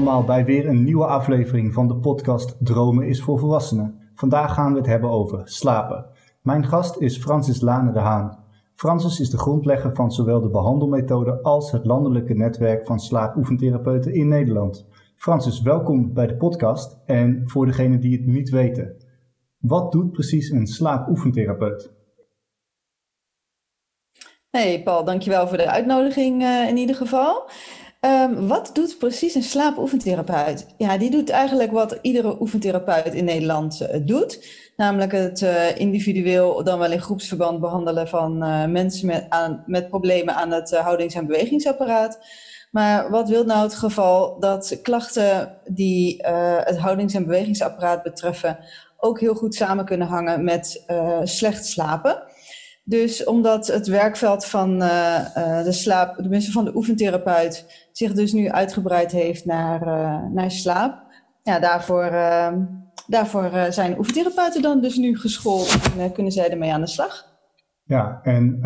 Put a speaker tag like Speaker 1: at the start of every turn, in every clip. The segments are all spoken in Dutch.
Speaker 1: Allemaal bij weer een nieuwe aflevering van de podcast Dromen is voor Volwassenen. Vandaag gaan we het hebben over slapen. Mijn gast is Francis Lane de Haan. Francis is de grondlegger van zowel de behandelmethode als het landelijke netwerk van slaapoefentherapeuten in Nederland. Francis, welkom bij de podcast. En voor degenen die het niet weten, wat doet precies een slaapoefentherapeut?
Speaker 2: Hey Paul, dankjewel voor de uitnodiging uh, in ieder geval. Um, wat doet precies een slaapoefentherapeut? Ja, die doet eigenlijk wat iedere oefentherapeut in Nederland uh, doet. Namelijk het uh, individueel, dan wel in groepsverband behandelen van mensen met, aan, met problemen aan het houdings- en bewegingsapparaat. Maar wat wil nou het geval dat klachten die het houdings- en bewegingsapparaat betreffen ook heel goed samen kunnen hangen met slecht slapen? Dus omdat het werkveld van uh, uh, de slaap, tenminste van de oefentherapeut, zich dus nu uitgebreid heeft naar, uh, naar slaap. Ja, daarvoor, ehm, daarvoor zijn oefentherapeuten dan dus nu geschoold en kunnen zij ermee aan de slag.
Speaker 1: Ja, en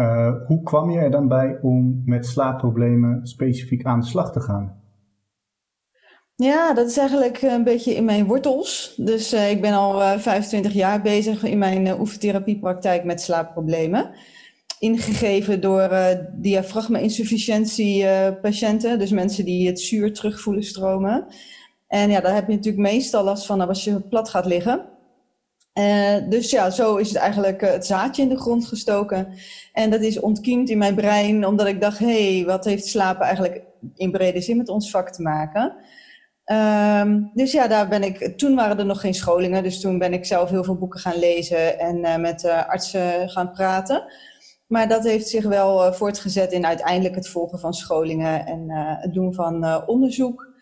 Speaker 1: hoe kwam je er dan bij om met slaapproblemen specifiek aan de slag te gaan?
Speaker 2: Ja, dat is eigenlijk een beetje in mijn wortels. Dus uh, ik ben al uh, 25 jaar bezig in mijn uh, oefentherapiepraktijk met slaapproblemen. Ingegeven door diafragma-insufficiëntie patiënten, dus mensen die het zuur terugvoelen stromen. En ja, daar heb je natuurlijk meestal last van als je plat gaat liggen. dus ja, zo is het eigenlijk het zaadje in de grond gestoken. En dat is ontkiemd in mijn brein, omdat ik dacht, hé, hey, wat heeft slapen eigenlijk in brede zin met ons vak te maken? Um, dus ja, daar ben ik. Toen waren er nog geen scholingen, dus toen ben ik zelf heel veel boeken gaan lezen en uh, met uh, artsen gaan praten. Maar dat heeft zich wel uh, voortgezet in uiteindelijk het volgen van scholingen en het doen van onderzoek.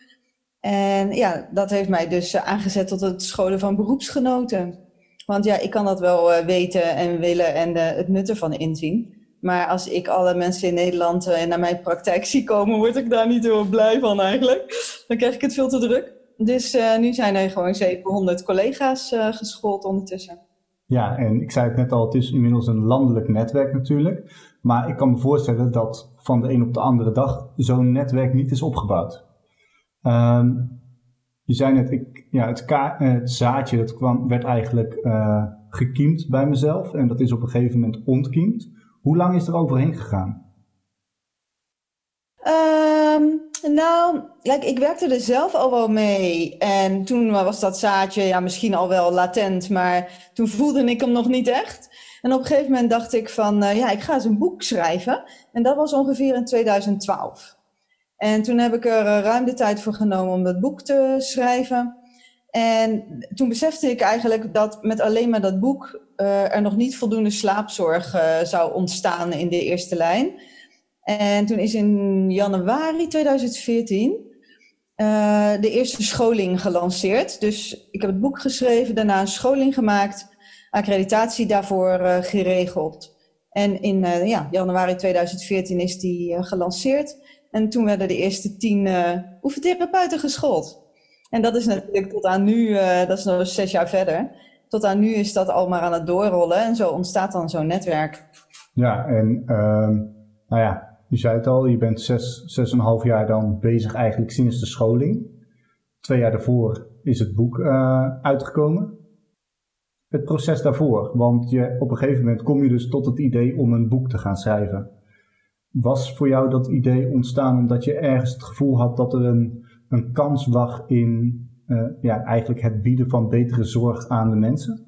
Speaker 2: En ja, dat heeft mij dus aangezet tot het scholen van beroepsgenoten. Want ja, ik kan dat wel weten en willen en het nut ervan inzien. Maar als ik alle mensen in Nederland uh, naar mijn praktijk zie komen, word ik daar niet heel blij van eigenlijk. Dan krijg ik het veel te druk. Dus uh, nu zijn er gewoon 700 collega's uh, geschoold ondertussen.
Speaker 1: Ja, en ik zei het net al, het is inmiddels een landelijk netwerk natuurlijk. Maar ik kan me voorstellen dat van de een op de andere dag zo'n netwerk niet is opgebouwd. Um, je zei net, ik, ja, het, het, zaadje dat kwam, werd eigenlijk gekiemd bij mezelf. En dat is op een gegeven moment ontkiemd. Hoe lang is er overheen gegaan?
Speaker 2: Um, nou, like, ik werkte er zelf al wel mee. En toen was dat zaadje ja, misschien al wel latent, maar toen voelde ik hem nog niet echt. En op een gegeven moment dacht ik van, uh, ja, ik ga eens een boek schrijven. En dat was ongeveer in 2012. En toen heb ik er uh, ruim de tijd voor genomen om dat boek te schrijven. En toen besefte ik eigenlijk dat met alleen maar dat boek uh, er nog niet voldoende slaapzorg uh, zou ontstaan in de eerste lijn. En toen is in januari 2014 uh, de eerste scholing gelanceerd. Dus ik heb het boek geschreven, daarna een scholing gemaakt, accreditatie daarvoor geregeld. En in ja, januari 2014 is die gelanceerd. En toen werden de eerste tien oefentherapeuten geschoold. En dat is natuurlijk tot aan nu, dat is nog zes jaar verder tot aan nu is dat al maar aan het doorrollen en zo ontstaat dan zo'n netwerk.
Speaker 1: Ja, en uh, nou ja, je zei het al, je bent zes, zes en een half jaar dan bezig eigenlijk sinds de scholing. Twee jaar daarvoor is het boek uh, uitgekomen. Het proces daarvoor, want je, op een gegeven moment kom je dus tot het idee om een boek te gaan schrijven. Was voor jou dat idee ontstaan omdat je ergens het gevoel had dat er een, een kans lag in uh, ja, eigenlijk het bieden van betere zorg aan de mensen?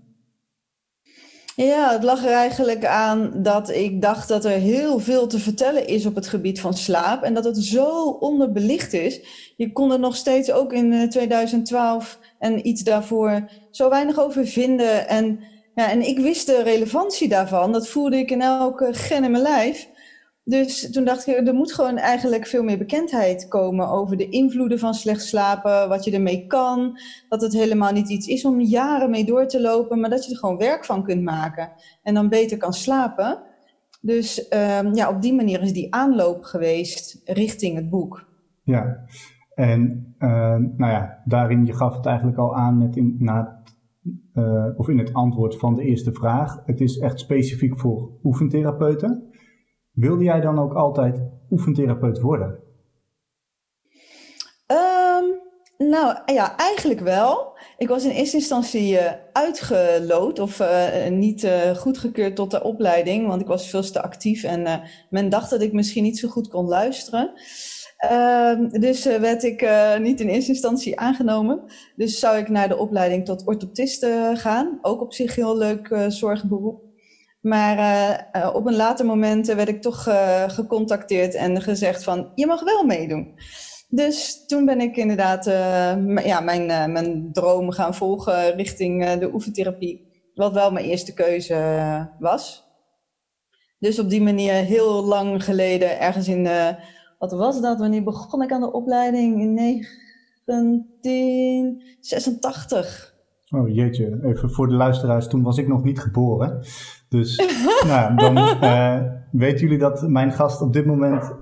Speaker 2: Ja, het lag er eigenlijk aan dat ik dacht dat er heel veel te vertellen is op het gebied van slaap en dat het zo onderbelicht is. Je kon er nog steeds ook in 2012 eh, en iets daarvoor zo weinig over vinden. En, ja, en ik wist de relevantie daarvan, dat voelde ik in elke gen in mijn lijf. Dus toen dacht ik, er moet gewoon eigenlijk veel meer bekendheid komen over de invloeden van slecht slapen, wat je ermee kan. Dat het helemaal niet iets is om jaren mee door te lopen, maar dat je er gewoon werk van kunt maken en dan beter kan slapen. Dus um, ja, op die manier is die aanloop geweest richting het boek.
Speaker 1: Ja, en uh, nou ja, daarin, je gaf het eigenlijk al aan net in, na, uh, of in het antwoord van de eerste vraag. Het is echt specifiek voor oefentherapeuten. Wilde jij dan ook altijd oefentherapeut worden?
Speaker 2: Um, Nou ja, eigenlijk wel. Ik was in eerste instantie uh, uitgeloot of uh, niet uh, goedgekeurd tot de opleiding, want ik was veel te actief en men dacht dat ik misschien niet zo goed kon luisteren. Ehm, dus werd ik niet in eerste instantie aangenomen. Dus zou ik naar de opleiding tot orthoptiste gaan. Ook op zich heel leuk zorgberoep. Maar op een later moment werd ik toch gecontacteerd en gezegd van je mag wel meedoen. Dus toen ben ik inderdaad ja, mijn, mijn droom gaan volgen richting de oefentherapie. Wat wel mijn eerste keuze was. Dus op die manier heel lang geleden, ergens in, wat was dat? Wanneer begon ik aan de opleiding? In 1986.
Speaker 1: Oh jeetje, even voor de luisteraars, toen was ik nog niet geboren. Dus nou, dan weten jullie dat mijn gast op dit moment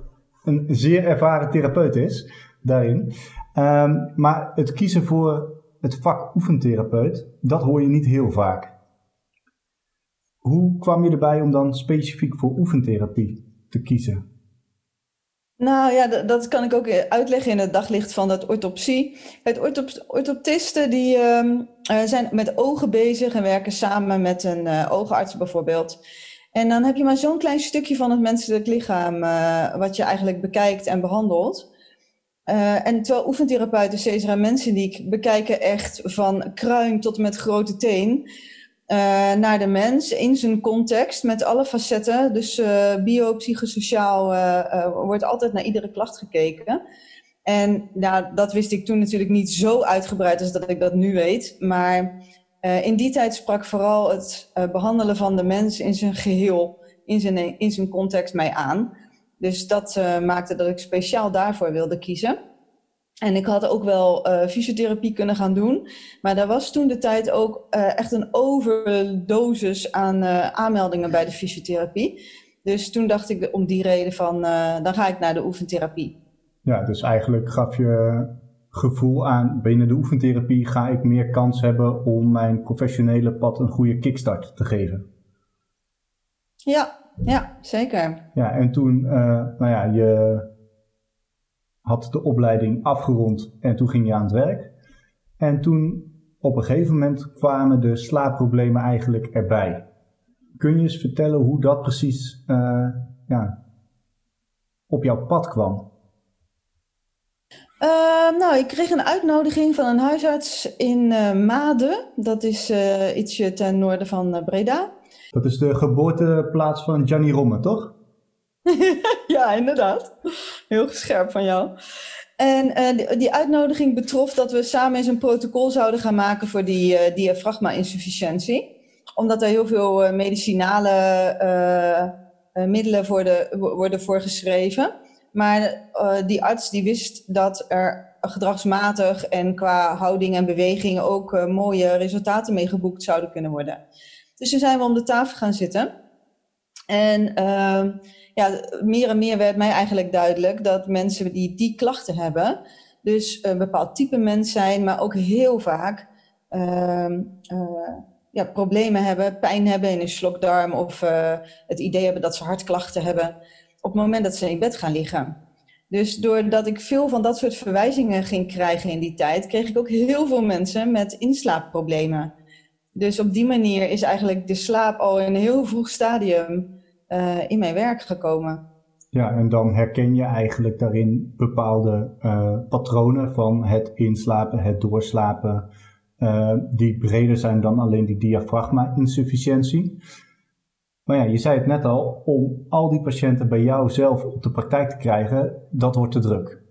Speaker 1: een zeer ervaren therapeut is daarin. Um, maar het kiezen voor het vak oefentherapeut, dat hoor je niet heel vaak. Hoe kwam je erbij om dan specifiek voor oefentherapie te kiezen?
Speaker 2: Nou ja, dat kan ik ook uitleggen in het daglicht van dat orthopsie. Het orthop orthoptisten die um, zijn met ogen bezig en werken samen met een uh, oogarts bijvoorbeeld. En dan heb je maar zo'n klein stukje van het menselijk lichaam uh, wat je eigenlijk bekijkt en behandelt. Uh, en terwijl oefentherapeuten, Cesar mensen die bekijken echt van kruin tot met grote teen uh, naar de mens in zijn context met alle facetten. Dus uh, bio, psychosociaal wordt altijd naar iedere klacht gekeken. En nou, dat wist ik toen natuurlijk niet zo uitgebreid als dat ik dat nu weet. Maar in die tijd sprak vooral het behandelen van de mens in zijn geheel, in zijn, in zijn context mij aan. Dus dat uh, maakte dat ik speciaal daarvoor wilde kiezen. En ik had ook wel fysiotherapie kunnen gaan doen. Maar daar was toen de tijd ook echt een overdosis aan aanmeldingen bij de fysiotherapie. Dus toen dacht ik om die reden van, dan ga ik naar de oefentherapie.
Speaker 1: Ja, dus eigenlijk gaf je gevoel aan, binnen de oefentherapie ga ik meer kans hebben om mijn professionele pad een goede kickstart te geven.
Speaker 2: Ja, ja, zeker.
Speaker 1: Ja, en toen, uh, nou ja, je had de opleiding afgerond en toen ging je aan het werk. En toen op een gegeven moment kwamen de slaapproblemen eigenlijk erbij. Kun je eens vertellen hoe dat precies uh, ja, op jouw pad kwam?
Speaker 2: Uh, nou, ik kreeg een uitnodiging van een huisarts in uh, Maden. Dat is uh, ietsje ten noorden van Breda.
Speaker 1: Dat is de geboorteplaats van Gianni Romme, toch?
Speaker 2: ja, inderdaad. Heel scherp van jou. En die, die, uitnodiging betrof dat we samen eens een protocol zouden gaan maken voor die diafragma-insufficiëntie. Omdat er heel veel medicinale middelen worden, worden voorgeschreven. Maar die arts die wist dat er gedragsmatig en qua houding en beweging ook mooie resultaten mee geboekt zouden kunnen worden. Dus toen zijn we om de tafel gaan zitten. En uh, ja, meer en meer werd mij eigenlijk duidelijk dat mensen die die klachten hebben, dus een bepaald type mens zijn, maar ook heel vaak uh, uh, ja, problemen hebben, pijn hebben in hun slokdarm of het idee hebben dat ze hartklachten hebben op het moment dat ze in bed gaan liggen. Dus doordat ik veel van dat soort verwijzingen ging krijgen in die tijd, kreeg ik ook heel veel mensen met inslaapproblemen. Dus op die manier is eigenlijk de slaap al in een heel vroeg stadium uh, in mijn werk gekomen.
Speaker 1: Ja, en dan herken je eigenlijk daarin bepaalde uh, patronen van het inslapen, het doorslapen, uh, die breder zijn dan alleen die diafragma-insufficiëntie. Maar ja, je zei het net al, om al die patiënten bij jou zelf op de praktijk te krijgen, dat wordt te druk.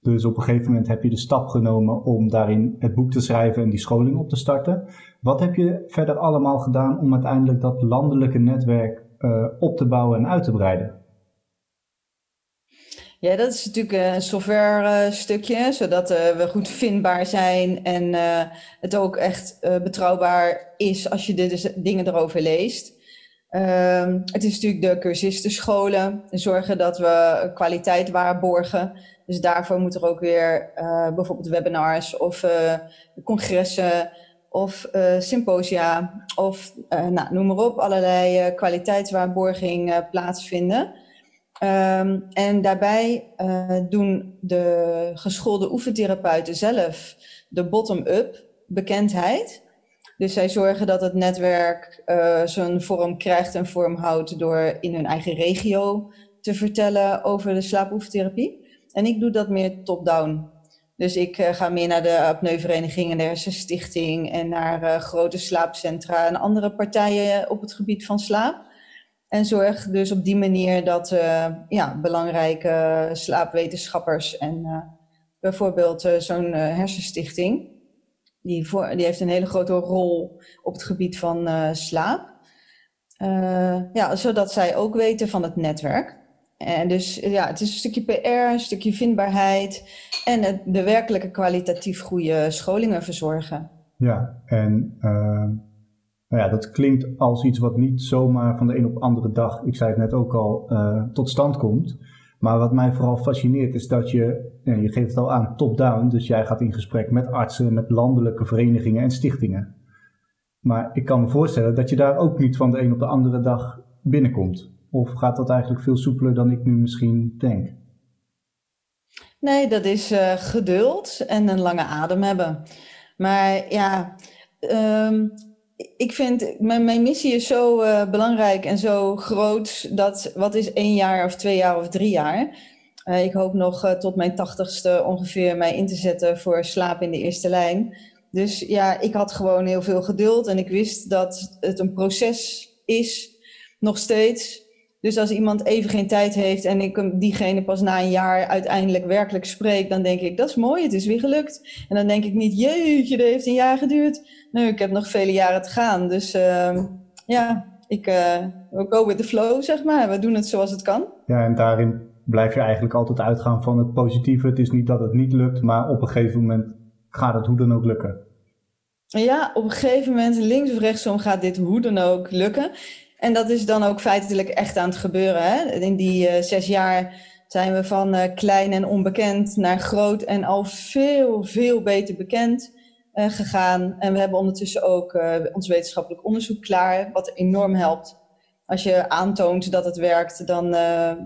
Speaker 1: Dus op een gegeven moment heb je de stap genomen om daarin het boek te schrijven en die scholing op te starten. Wat heb je verder allemaal gedaan om uiteindelijk dat landelijke netwerk uh, op te bouwen en uit te breiden?
Speaker 2: Ja, dat is natuurlijk een software stukje, zodat we goed vindbaar zijn en het ook echt betrouwbaar is als je de dingen erover leest. Ehm, het is natuurlijk de cursistenscholen, zorgen dat we kwaliteit waarborgen. Dus daarvoor moet er ook weer uh, bijvoorbeeld webinars of uh, congressen of uh, symposia of nou, noem maar op, allerlei kwaliteitswaarborging plaatsvinden. Ehm, en daarbij doen de geschoolde oefentherapeuten zelf de bottom-up bekendheid. Dus zij zorgen dat het netwerk uh, zijn vorm krijgt en vorm houdt door in hun eigen regio te vertellen over de slaapoefentherapie. En ik doe dat meer top-down. Dus ik uh, ga meer naar de apneuvereniging en de hersenstichting en naar uh, grote slaapcentra en andere partijen op het gebied van slaap. En zorg dus op die manier dat ja, belangrijke slaapwetenschappers en bijvoorbeeld zo'n hersenstichting, die, voor, die heeft een hele grote rol op het gebied van slaap. ja, zodat zij ook weten van het netwerk. En dus ja, het is een stukje PR, een stukje vindbaarheid en het, de werkelijke kwalitatief goede scholingen verzorgen.
Speaker 1: Ja, en uh, nou ja, dat klinkt als iets wat niet zomaar van de een op de andere dag, ik zei het net ook al, tot stand komt. Maar wat mij vooral fascineert is dat je, je geeft het al aan, top-down, dus jij gaat in gesprek met artsen, met landelijke verenigingen en stichtingen. Maar ik kan me voorstellen dat je daar ook niet van de een op de andere dag binnenkomt. Of gaat dat eigenlijk veel soepeler dan ik nu misschien denk?
Speaker 2: Nee, dat is uh, geduld en een lange adem hebben. Maar ja, um, ik vind mijn, missie is zo uh, belangrijk en zo groot dat wat is één jaar of twee jaar of drie jaar. Uh, ik hoop nog tot mijn tachtigste ongeveer mij in te zetten voor slaap in de eerste lijn. Dus ja, ik had gewoon heel veel geduld en ik wist dat het een proces is, nog steeds. Dus als iemand even geen tijd heeft en ik diegene pas na een jaar uiteindelijk werkelijk spreek, dan denk ik, dat is mooi, het is weer gelukt. En dan denk ik niet, jeetje, dat heeft een jaar geduurd. Nee, ik heb nog vele jaren te gaan. Dus uh, ja, ik uh, go with the flow, zeg maar. We doen het zoals het kan.
Speaker 1: Ja, en daarin blijf je eigenlijk altijd uitgaan van het positieve. Het is niet dat het niet lukt, maar op een gegeven moment gaat het hoe dan ook lukken.
Speaker 2: Ja, op een gegeven moment, links of rechtsom, gaat dit hoe dan ook lukken. En dat is dan ook feitelijk echt aan het gebeuren. Hè? In die uh, zes jaar zijn we van uh, klein en onbekend naar groot en al veel, veel beter bekend uh, gegaan. En we hebben ondertussen ook ons wetenschappelijk onderzoek klaar, wat enorm helpt. Als je aantoont dat het werkt, dan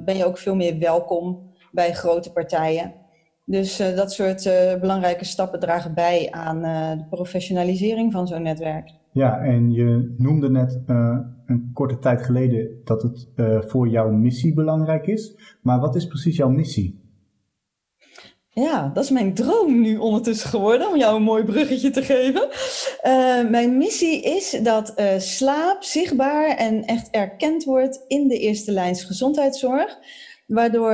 Speaker 2: ben je ook veel meer welkom bij grote partijen. Dus dat soort belangrijke stappen dragen bij aan de professionalisering van zo'n netwerk.
Speaker 1: Ja, en je noemde net uh, een korte tijd geleden dat het uh, voor jouw missie belangrijk is. Maar wat is precies jouw missie?
Speaker 2: Ja, dat is mijn droom nu ondertussen geworden, om jou een mooi bruggetje te geven. Uh, mijn missie is dat slaap zichtbaar en echt erkend wordt in de eerste lijns gezondheidszorg. Waardoor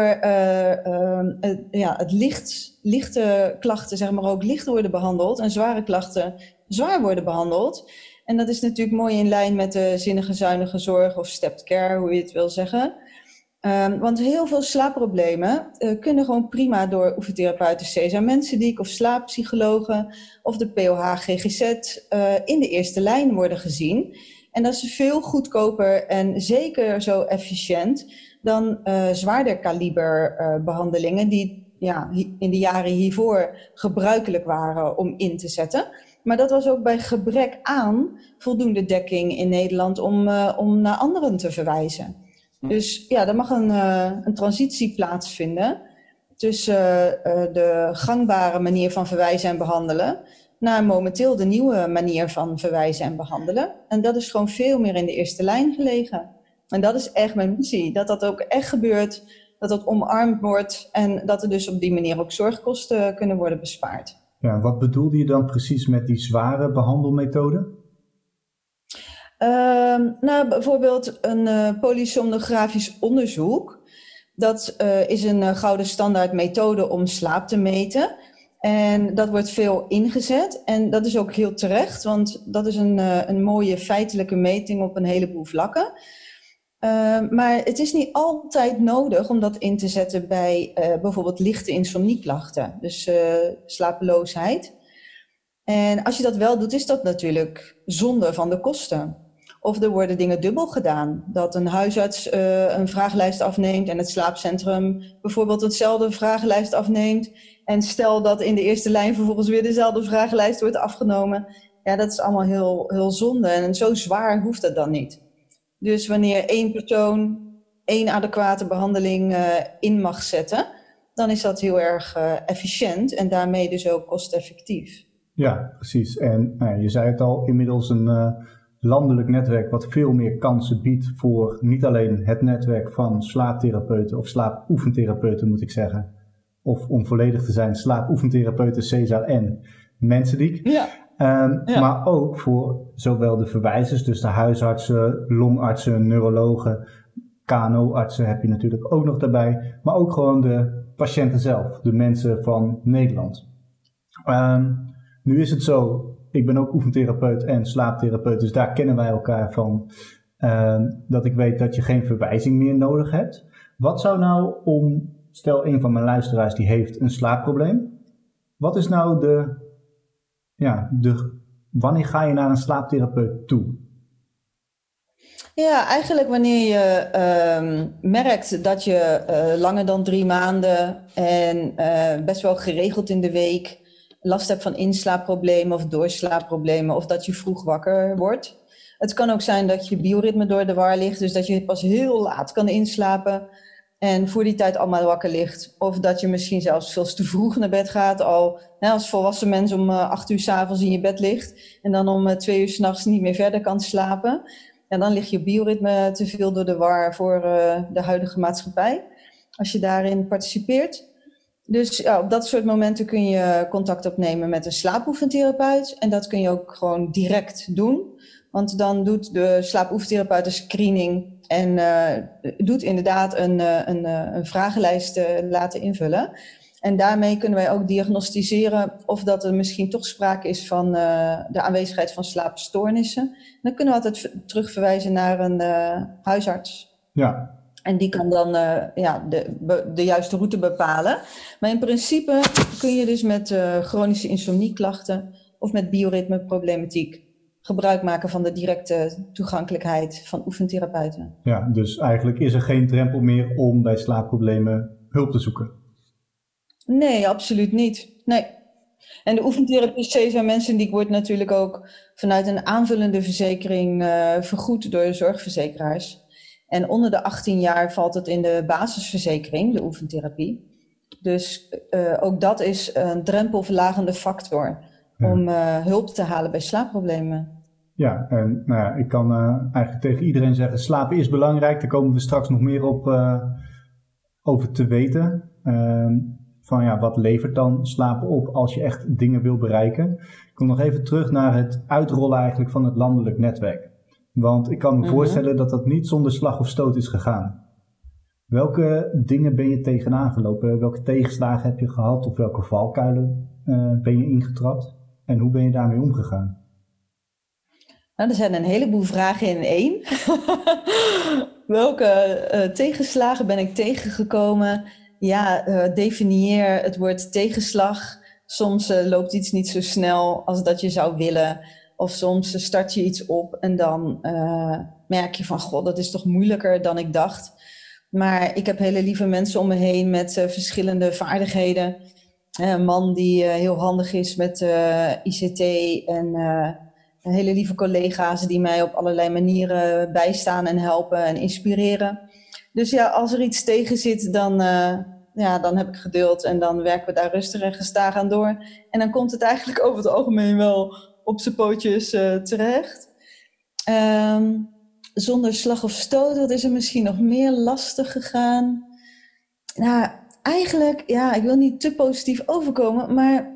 Speaker 2: ja, het licht, lichte klachten zeg maar, ook licht worden behandeld en zware klachten zwaar worden behandeld. En dat is natuurlijk mooi in lijn met de zinnige zuinige zorg of stepped care, hoe je het wil zeggen. Um, want heel veel slaapproblemen uh, kunnen gewoon prima door oefentherapeuten Cesar Mensendiek of slaappsychologen of de POH GGZ uh, in de eerste lijn worden gezien. En dat is veel goedkoper en zeker zo efficiënt dan uh, zwaarder kaliber behandelingen die ja, in de jaren hiervoor gebruikelijk waren om in te zetten. Maar dat was ook bij gebrek aan voldoende dekking in Nederland om, uh, om naar anderen te verwijzen. Hm. Dus ja, er mag een, uh, een transitie plaatsvinden tussen uh, de gangbare manier van verwijzen en behandelen naar momenteel de nieuwe manier van verwijzen en behandelen. En dat is gewoon veel meer in de eerste lijn gelegen. En dat is echt mijn missie, dat dat ook echt gebeurt, dat dat omarmd wordt en dat er dus op die manier ook zorgkosten kunnen worden bespaard.
Speaker 1: Wat bedoelde je dan precies met die zware behandelmethode?
Speaker 2: Uh, nou, bijvoorbeeld een uh, polysomnografisch onderzoek. Dat uh, is een uh, gouden standaard methode om slaap te meten. En dat wordt veel ingezet. En dat is ook heel terecht, want dat is een, een mooie feitelijke meting op een heleboel vlakken. Uh, maar het is niet altijd nodig om dat in te zetten bij uh, bijvoorbeeld lichte insomnieklachten, dus uh, slapeloosheid. En als je dat wel doet, is dat natuurlijk zonde van de kosten. Of er worden dingen dubbel gedaan. Dat een huisarts een vragenlijst afneemt en het slaapcentrum bijvoorbeeld hetzelfde vragenlijst afneemt. En stel dat in de eerste lijn vervolgens weer dezelfde vragenlijst wordt afgenomen. Ja, dat is allemaal heel, heel zonde. En zo zwaar hoeft dat dan niet. Dus wanneer één persoon één adequate behandeling uh, in mag zetten, dan is dat heel erg uh, efficiënt en daarmee dus ook kosteffectief.
Speaker 1: Ja, precies. En nou, je zei het al, inmiddels een uh, landelijk netwerk wat veel meer kansen biedt voor niet alleen het netwerk van slaaptherapeuten of slaapoefentherapeuten moet ik zeggen. Of om volledig te zijn, slaapoefentherapeuten Cesar en Mensendiek.
Speaker 2: Ja.
Speaker 1: Um, ja. Maar ook voor zowel de verwijzers, dus de huisartsen, longartsen, neurologen, KNO-artsen heb je natuurlijk ook nog daarbij. Maar ook gewoon de patiënten zelf, de mensen van Nederland. Um, nu is het zo, ik ben ook oefentherapeut en slaaptherapeut, dus daar kennen wij elkaar van. Um, dat ik weet dat je geen verwijzing meer nodig hebt. Wat zou nou om, stel een van mijn luisteraars die heeft een slaapprobleem. Wat is nou de, ja, de, wanneer ga je naar een slaaptherapeut toe?
Speaker 2: Ja, eigenlijk wanneer je uh, merkt dat je uh, langer dan drie maanden en uh, best wel geregeld in de week last hebt van inslaapproblemen of doorslaapproblemen of dat je vroeg wakker wordt. Het kan ook zijn dat je bioritme door de war ligt, dus dat je pas heel laat kan inslapen en voor die tijd allemaal wakker ligt. Of dat je misschien zelfs veel te vroeg naar bed gaat, al hè, als volwassen mens om uh, acht uur s'avonds in je bed ligt en dan om uh, twee uur s'nachts niet meer verder kan slapen. En dan ligt je bioritme te veel door de war voor uh, de huidige maatschappij, als je daarin participeert. Dus ja, op dat soort momenten kun je contact opnemen met een slaapoefentherapeut. En dat kun je ook gewoon direct doen. Want dan doet de slaapoefentherapeut een screening en uh, doet inderdaad een, uh, een, uh, een vragenlijst laten invullen. En daarmee kunnen wij ook diagnosticeren of dat er misschien toch sprake is van de aanwezigheid van slaapstoornissen. dan kunnen we altijd terugverwijzen naar een huisarts.
Speaker 1: Ja,
Speaker 2: en die kan dan uh, ja, de, de juiste route bepalen. Maar in principe kun je dus met chronische insomnieklachten of met bioritmeproblematiek gebruik maken van de directe toegankelijkheid van oefentherapeuten.
Speaker 1: Ja, dus eigenlijk is er geen drempel meer om bij slaapproblemen hulp te zoeken?
Speaker 2: Nee, absoluut niet. Nee. En de oefentherapie zijn mensen die wordt natuurlijk ook vanuit een aanvullende verzekering uh, vergoed door de zorgverzekeraars. En onder de 18 jaar valt het in de basisverzekering, de oefentherapie. Dus uh, ook dat is een drempelverlagende factor ja. om uh, hulp te halen bij slaapproblemen.
Speaker 1: Ja, en nou ja, ik kan uh, eigenlijk tegen iedereen zeggen: slapen is belangrijk. Daar komen we straks nog meer op over te weten. Ehm, van ja, wat levert dan slapen op als je echt dingen wil bereiken? Ik kom nog even terug naar het uitrollen eigenlijk van het landelijk netwerk. Want ik kan me -hmm. voorstellen dat dat niet zonder slag of stoot is gegaan. Welke dingen ben je tegenaan gelopen? Welke tegenslagen heb je gehad? Of welke valkuilen uh, ben je ingetrapt? En hoe ben je daarmee omgegaan?
Speaker 2: Nou, er zijn een heleboel vragen in één. welke uh, tegenslagen ben ik tegengekomen? Ja, uh, definieer het woord tegenslag. Soms loopt iets niet zo snel als dat je zou willen. Of soms start je iets op en dan merk je van, god, dat is toch moeilijker dan ik dacht. Maar ik heb hele lieve mensen om me heen met verschillende vaardigheden. Een man die heel handig is met ICT en hele lieve collega's die mij op allerlei manieren bijstaan en helpen en inspireren. Dus ja, als er iets tegen zit, dan, ja, dan heb ik geduld en dan werken we daar rustig en gestaag aan door. En dan komt het eigenlijk over het algemeen wel op zijn pootjes uh, terecht. Um, zonder slag of stoot, wat is er misschien nog meer lastig gegaan? Nou, eigenlijk, ja, ik wil niet te positief overkomen, maar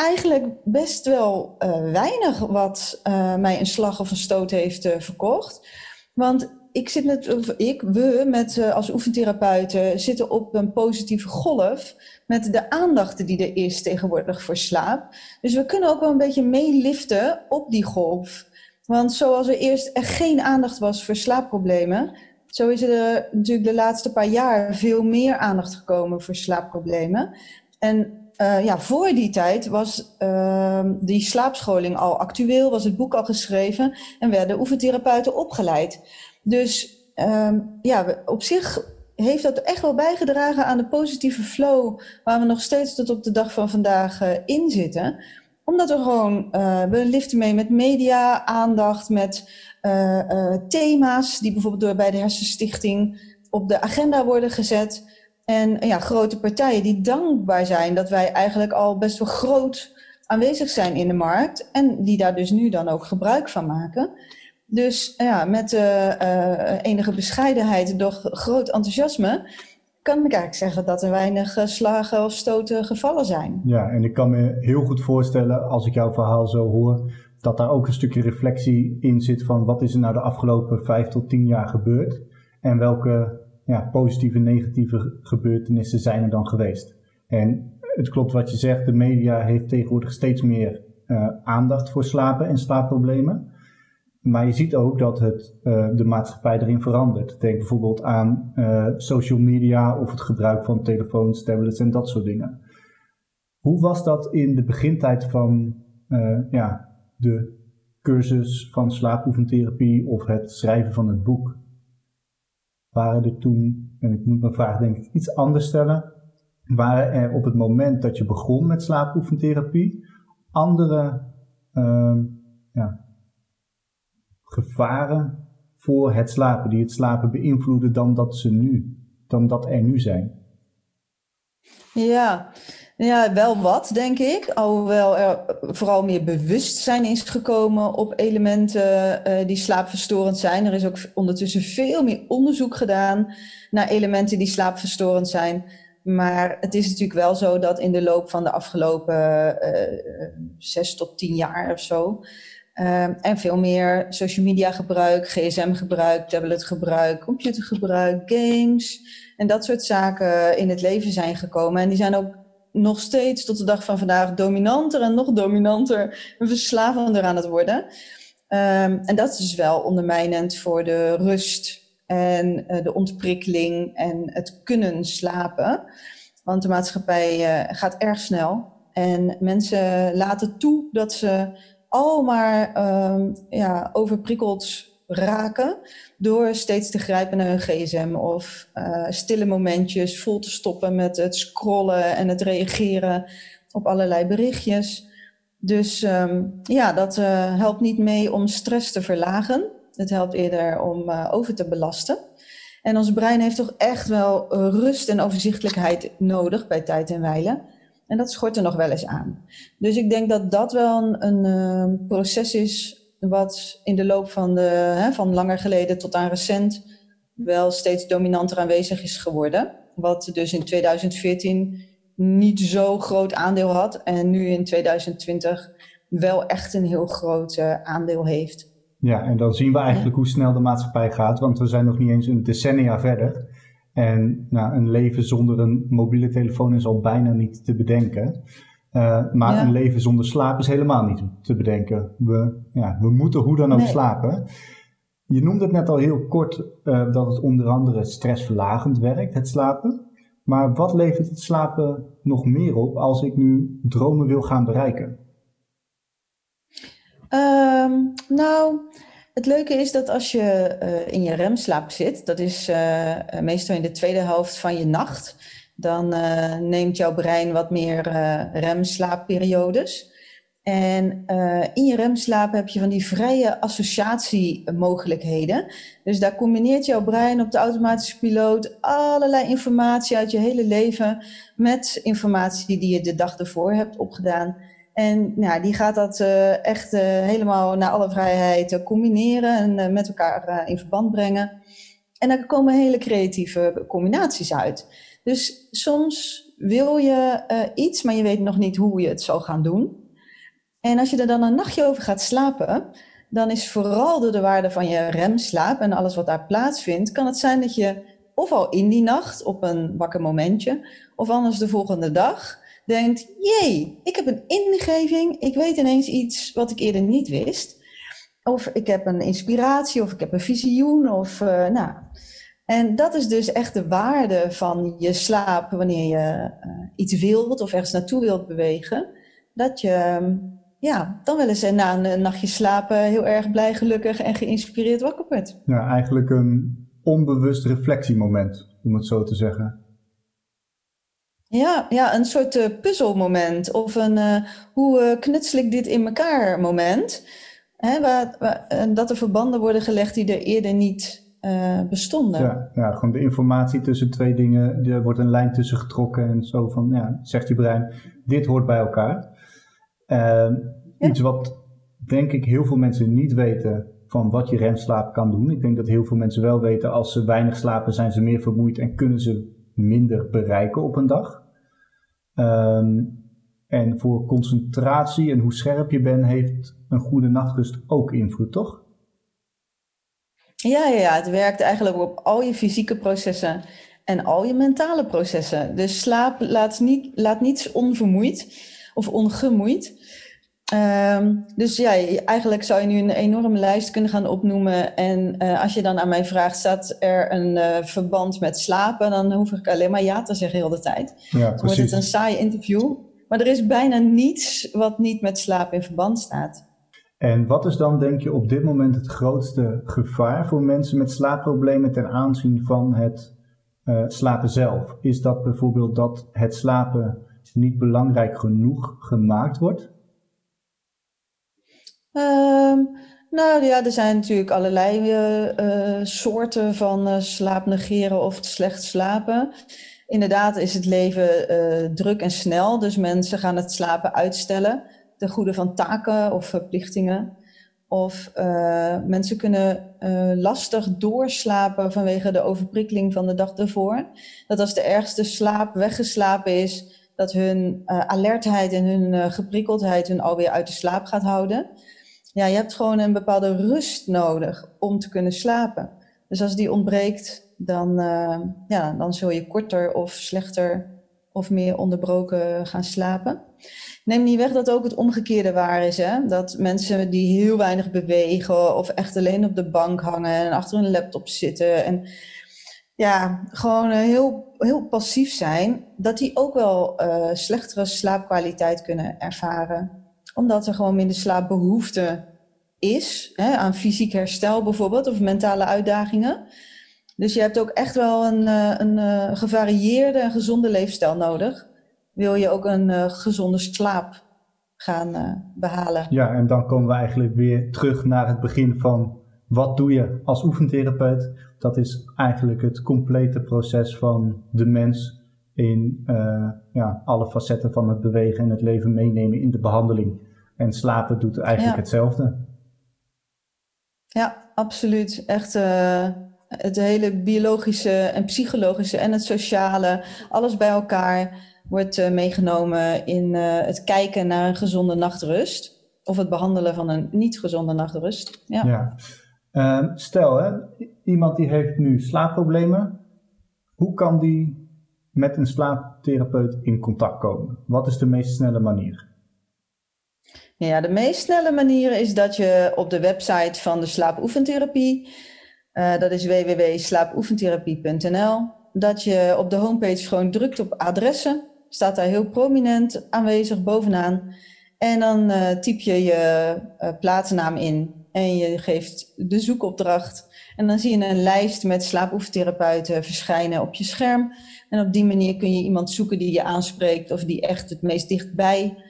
Speaker 2: eigenlijk best wel uh, weinig wat uh, mij een slag of een stoot heeft verkocht. Want ik zit met, ik, we met als oefentherapeuten zitten op een positieve golf met de aandacht die er is tegenwoordig voor slaap. Dus we kunnen ook wel een beetje meeliften op die golf. Want zoals er eerst er geen aandacht was voor slaapproblemen, zo is er natuurlijk de laatste paar jaar veel meer aandacht gekomen voor slaapproblemen. En uh, ja, voor die tijd was uh, die slaapscholing al actueel, was het boek al geschreven en werden oefentherapeuten opgeleid. Dus um, ja, op zich heeft dat echt wel bijgedragen aan de positieve flow waar we nog steeds tot op de dag van vandaag uh, in zitten. Omdat we gewoon, uh, we liften mee met media, aandacht, met thema's die bijvoorbeeld door bij de Hersenstichting op de agenda worden gezet. En ja, grote partijen die dankbaar zijn dat wij eigenlijk al best wel groot aanwezig zijn in de markt. En die daar dus nu dan ook gebruik van maken. Dus ja, met uh, enige bescheidenheid, doch groot enthousiasme, kan ik eigenlijk zeggen dat er weinig slagen of stoten gevallen zijn.
Speaker 1: Ja, en ik kan me heel goed voorstellen, als ik jouw verhaal zo hoor, dat daar ook een stukje reflectie in zit van wat is er nou de afgelopen vijf tot tien jaar gebeurd en welke ja, positieve en negatieve gebeurtenissen zijn er dan geweest. En het klopt wat je zegt, de media heeft tegenwoordig steeds meer uh, aandacht voor slapen en slaapproblemen. Maar je ziet ook dat het, uh, de maatschappij erin verandert. Denk bijvoorbeeld aan uh, social media of het gebruik van telefoons, tablets en dat soort dingen. Hoe was dat in de begintijd van ja, de cursus van slaapoefentherapie of het schrijven van het boek? Waren er toen, en ik moet mijn vraag denk ik iets anders stellen, waren er op het moment dat je begon met slaapoefentherapie andere uh, ja, gevaren voor het slapen, die het slapen beïnvloeden dan dat ze nu, dan dat er nu zijn?
Speaker 2: Ja, ja, wel wat, denk ik. Alhoewel er vooral meer bewustzijn is gekomen op elementen uh, die slaapverstorend zijn. Er is ook ondertussen veel meer onderzoek gedaan naar elementen die slaapverstorend zijn. Maar het is natuurlijk wel zo dat in de loop van de afgelopen uh, zes tot tien jaar of zo. En veel meer social media gebruik, gsm gebruik, tablet gebruik, computergebruik, games en dat soort zaken in het leven zijn gekomen. En die zijn ook nog steeds tot de dag van vandaag dominanter en nog dominanter en verslavender aan het worden. Um, en dat is dus wel ondermijnend voor de rust en uh, de ontprikkeling en het kunnen slapen. Want de maatschappij uh, gaat erg snel en mensen laten toe dat ze al maar um, ja, overprikkeld raken door steeds te grijpen naar hun gsm of uh, stille momentjes vol te stoppen met het scrollen en het reageren op allerlei berichtjes. Dus um, ja, dat uh, helpt niet mee om stress te verlagen. Het helpt eerder om uh, over te belasten. En ons brein heeft toch echt wel rust en overzichtelijkheid nodig bij tijd en wijle. En dat schort er nog wel eens aan. Dus ik denk dat dat wel een, een proces is wat in de loop van, de, hè, van langer geleden tot aan recent wel steeds dominanter aanwezig is geworden. Wat dus in 2014 niet zo groot aandeel had en nu in 2020 wel echt een heel groot uh, aandeel heeft.
Speaker 1: Ja, en dan zien we eigenlijk hoe snel de maatschappij gaat, want we zijn nog niet eens een decennia verder. En nou, een leven zonder een mobiele telefoon is al bijna niet te bedenken. Uh, maar ja. een leven zonder slaap is helemaal niet te bedenken. We, ja, we moeten hoe dan ook nee. slapen. Je noemde het net al heel kort uh, dat het onder andere stressverlagend werkt, het slapen. Maar wat levert het slapen nog meer op als ik nu dromen wil gaan bereiken?
Speaker 2: Um, nou, het leuke is dat als je uh, in je remslaap zit, dat is meestal in de tweede helft van je nacht dan uh, neemt jouw brein wat meer uh, remslaapperiodes. En uh, in je remslaap heb je van die vrije associatiemogelijkheden. Dus daar combineert jouw brein op de automatische piloot allerlei informatie uit je hele leven met informatie die je de dag ervoor hebt opgedaan. En nou, die gaat dat echt helemaal naar alle vrijheid combineren en met elkaar in verband brengen. En daar komen hele creatieve combinaties uit. Dus soms wil je uh, iets, maar je weet nog niet hoe je het zal gaan doen. En als je er dan een nachtje over gaat slapen, dan is vooral door de waarde van je remslaap en alles wat daar plaatsvindt, kan het zijn dat je of al in die nacht op een wakker momentje, of anders de volgende dag denkt, jee, ik heb een ingeving, ik weet ineens iets wat ik eerder niet wist. Of ik heb een inspiratie, of ik heb een visioen, of uh, nou, en dat is dus echt de waarde van je slaap wanneer je uh, iets wilt of ergens naartoe wilt bewegen. Dat je ja, dan wel eens na een nachtje slapen heel erg blij, gelukkig en geïnspireerd wakker wordt.
Speaker 1: Ja, eigenlijk een onbewust reflectiemoment, om het zo te zeggen.
Speaker 2: Ja, ja een soort uh, puzzelmoment of een uh, hoe knutsel ik dit in elkaar moment. Hè, waar, waar, dat er verbanden worden gelegd die er eerder niet uh, bestonden.
Speaker 1: Ja, ja, gewoon de informatie tussen twee dingen, er wordt een lijn tussen getrokken en zo van, ja, zegt je brein, dit hoort bij elkaar. Uh, Iets wat denk ik heel veel mensen niet weten van wat je remslaap kan doen. Ik denk dat heel veel mensen wel weten, als ze weinig slapen zijn ze meer vermoeid en kunnen ze minder bereiken op een dag. Um, en voor concentratie en hoe scherp je bent, heeft een goede nachtrust ook invloed, toch?
Speaker 2: Ja, ja, ja, het werkt eigenlijk op al je fysieke processen en al je mentale processen. Dus slaap laat, niet, laat niets onvermoeid of ongemoeid. Um, dus ja, eigenlijk zou je nu een enorme lijst kunnen gaan opnoemen. En uh, als je dan aan mij vraagt, staat er een uh, verband met slapen? Dan hoef ik alleen maar ja te zeggen heel de tijd. Ja, dan wordt het een saai interview. Maar er is bijna niets wat niet met slaap in verband staat.
Speaker 1: En wat is dan, denk je, op dit moment het grootste gevaar voor mensen met slaapproblemen ten aanzien van het uh, slapen zelf? Is dat bijvoorbeeld dat het slapen niet belangrijk genoeg gemaakt wordt?
Speaker 2: Um, nou ja, er zijn natuurlijk allerlei uh, uh, soorten van uh, slaap negeren of slecht slapen. Inderdaad is het leven druk en snel, dus mensen gaan het slapen uitstellen ten goede van taken of verplichtingen. Of mensen kunnen lastig doorslapen vanwege de overprikkeling van de dag ervoor. Dat als de ergste slaap weggeslapen is, dat hun alertheid en hun geprikkeldheid hun alweer uit de slaap gaat houden ja, je hebt gewoon een bepaalde rust nodig om te kunnen slapen. Dus als die ontbreekt, dan, ja, dan zul je korter of slechter of meer onderbroken gaan slapen. Neem niet weg dat ook het omgekeerde waar is. Hè? Dat mensen die heel weinig bewegen of echt alleen op de bank hangen en achter een laptop zitten en ja, gewoon heel, heel passief zijn, dat die ook wel uh, slechtere slaapkwaliteit kunnen ervaren omdat er gewoon minder slaapbehoefte is hè, aan fysiek herstel bijvoorbeeld of mentale uitdagingen. Dus je hebt ook echt wel een, eh, een, eh, gevarieerde en gezonde leefstijl nodig. Wil je ook een uh, gezonde slaap gaan behalen.
Speaker 1: Ja, en dan komen we eigenlijk weer terug naar het begin van wat doe je als oefentherapeut? Dat is eigenlijk het complete proces van de mens in uh, ja, alle facetten van het bewegen en het leven meenemen in de behandeling. En slapen doet eigenlijk hetzelfde.
Speaker 2: Ja, absoluut. Echt uh, het hele biologische en psychologische en het sociale, alles bij elkaar wordt uh, meegenomen in het kijken naar een gezonde nachtrust. Of het behandelen van een niet gezonde nachtrust. Ja. ja.
Speaker 1: Ehm, stel, hè, iemand die heeft nu slaapproblemen. Hoe kan die met een slaaptherapeut in contact komen? Wat is de meest snelle manier?
Speaker 2: Ja, de meest snelle manier is dat je op de website van de slaapoefentherapie, uh, dat is www.slaapoefentherapie.nl, dat je op de homepage gewoon drukt op adressen, staat daar heel prominent aanwezig bovenaan. En dan uh, typ je je uh, plaatsnaam in en je geeft de zoekopdracht. En dan zie je een lijst met slaapoefentherapeuten verschijnen op je scherm. En op die manier kun je iemand zoeken die je aanspreekt of die echt het meest dichtbij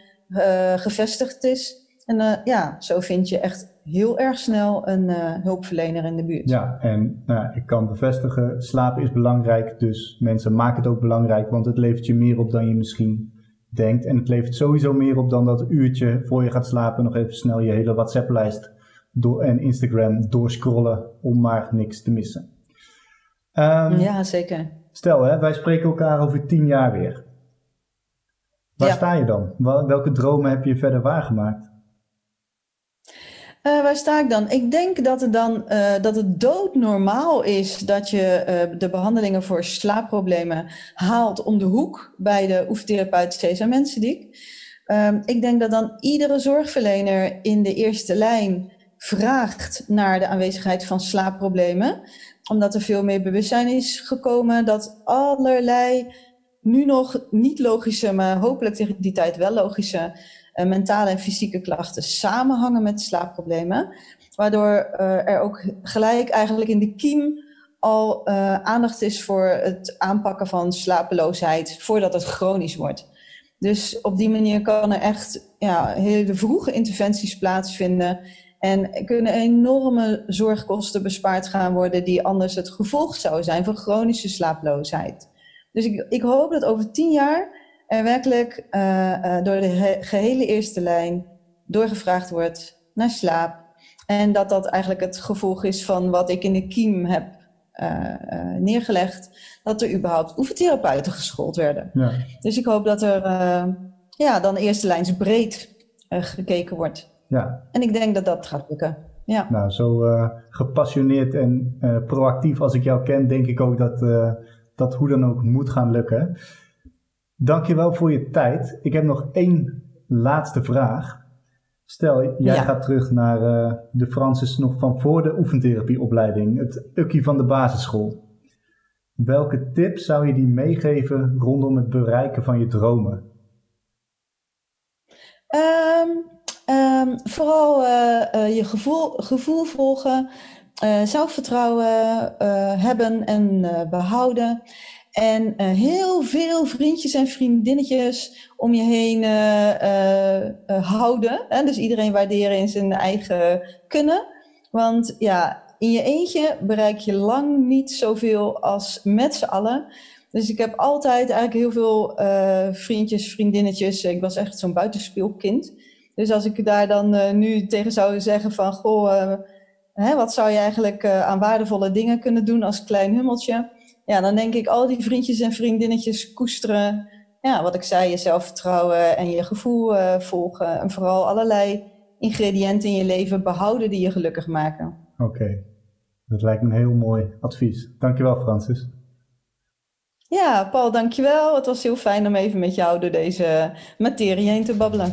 Speaker 2: gevestigd is. En ja, zo vind je echt heel erg snel een uh, hulpverlener in de buurt.
Speaker 1: Ja, en nou, ik kan bevestigen, slapen is belangrijk. Dus mensen maken het ook belangrijk, want het levert je meer op dan je misschien denkt. En het levert sowieso meer op dan dat uurtje voor je gaat slapen nog even snel je hele WhatsApp-lijst door, en Instagram doorscrollen om maar niks te missen.
Speaker 2: Um, ja, zeker.
Speaker 1: Stel, hè, wij spreken elkaar over tien jaar weer. Waar sta je dan? Welke dromen heb je verder waargemaakt?
Speaker 2: Uh, waar sta ik dan? Ik denk dat het dan uh, dat het doodnormaal is dat je uh, de behandelingen voor slaapproblemen haalt om de hoek bij de oefentherapeut Cesar Mensendiek. Um, ik denk dat dan iedere zorgverlener in de eerste lijn vraagt naar de aanwezigheid van slaapproblemen, omdat er veel meer bewustzijn is gekomen dat allerlei nu nog niet logische, maar hopelijk tegen die tijd wel logische mentale en fysieke klachten samenhangen met slaapproblemen. Waardoor uh, er ook gelijk eigenlijk in de kiem al uh, aandacht is voor het aanpakken van slapeloosheid voordat het chronisch wordt. Dus op die manier kan er echt ja, hele vroege interventies plaatsvinden En kunnen enorme zorgkosten bespaard gaan worden, die anders het gevolg zouden zijn van chronische slaaploosheid. Dus ik, ik hoop dat over tien jaar er werkelijk uh, uh, door de gehele eerste lijn doorgevraagd wordt naar slaap. En dat dat eigenlijk het gevolg is van wat ik in de kiem heb uh, neergelegd. Dat er überhaupt oefentherapeuten geschoold werden. Ja. Dus ik hoop dat er ja, dan eerste lijns breed gekeken wordt. Ja. En ik denk dat dat gaat lukken. Ja.
Speaker 1: Nou, zo gepassioneerd en proactief als ik jou ken, denk ik ook dat dat hoe dan ook moet gaan lukken. Dankjewel voor je tijd. Ik heb nog één laatste vraag. Stel, jij gaat terug naar uh, de Francis nog van voor de oefentherapieopleiding, het ukkie van de basisschool. Welke tip zou je die meegeven rondom het bereiken van je dromen?
Speaker 2: Um, um, vooral uh, uh, je gevoel, gevoel volgen, zelfvertrouwen hebben en behouden. En uh, heel veel vriendjes en vriendinnetjes om je heen uh, uh, houden. Hè? Dus iedereen waarderen in zijn eigen kunnen. Want ja, in je eentje bereik je lang niet zoveel als met z'n allen. Dus ik heb altijd eigenlijk heel veel vriendjes, vriendinnetjes. Ik was echt zo'n buitenspeelkind. Dus als ik daar dan nu tegen zou zeggen van... Goh, hè, wat zou je eigenlijk aan waardevolle dingen kunnen doen als klein hummeltje ja, dan denk ik al die vriendjes en vriendinnetjes koesteren. Ja, wat ik zei, je zelfvertrouwen en je gevoel uh, volgen. En vooral allerlei ingrediënten in je leven behouden die je gelukkig maken.
Speaker 1: Oké, dat lijkt me een heel mooi advies. Dankjewel Francis.
Speaker 2: Ja, Paul, dankjewel. Het was heel fijn om even met jou door deze materie heen te babbelen.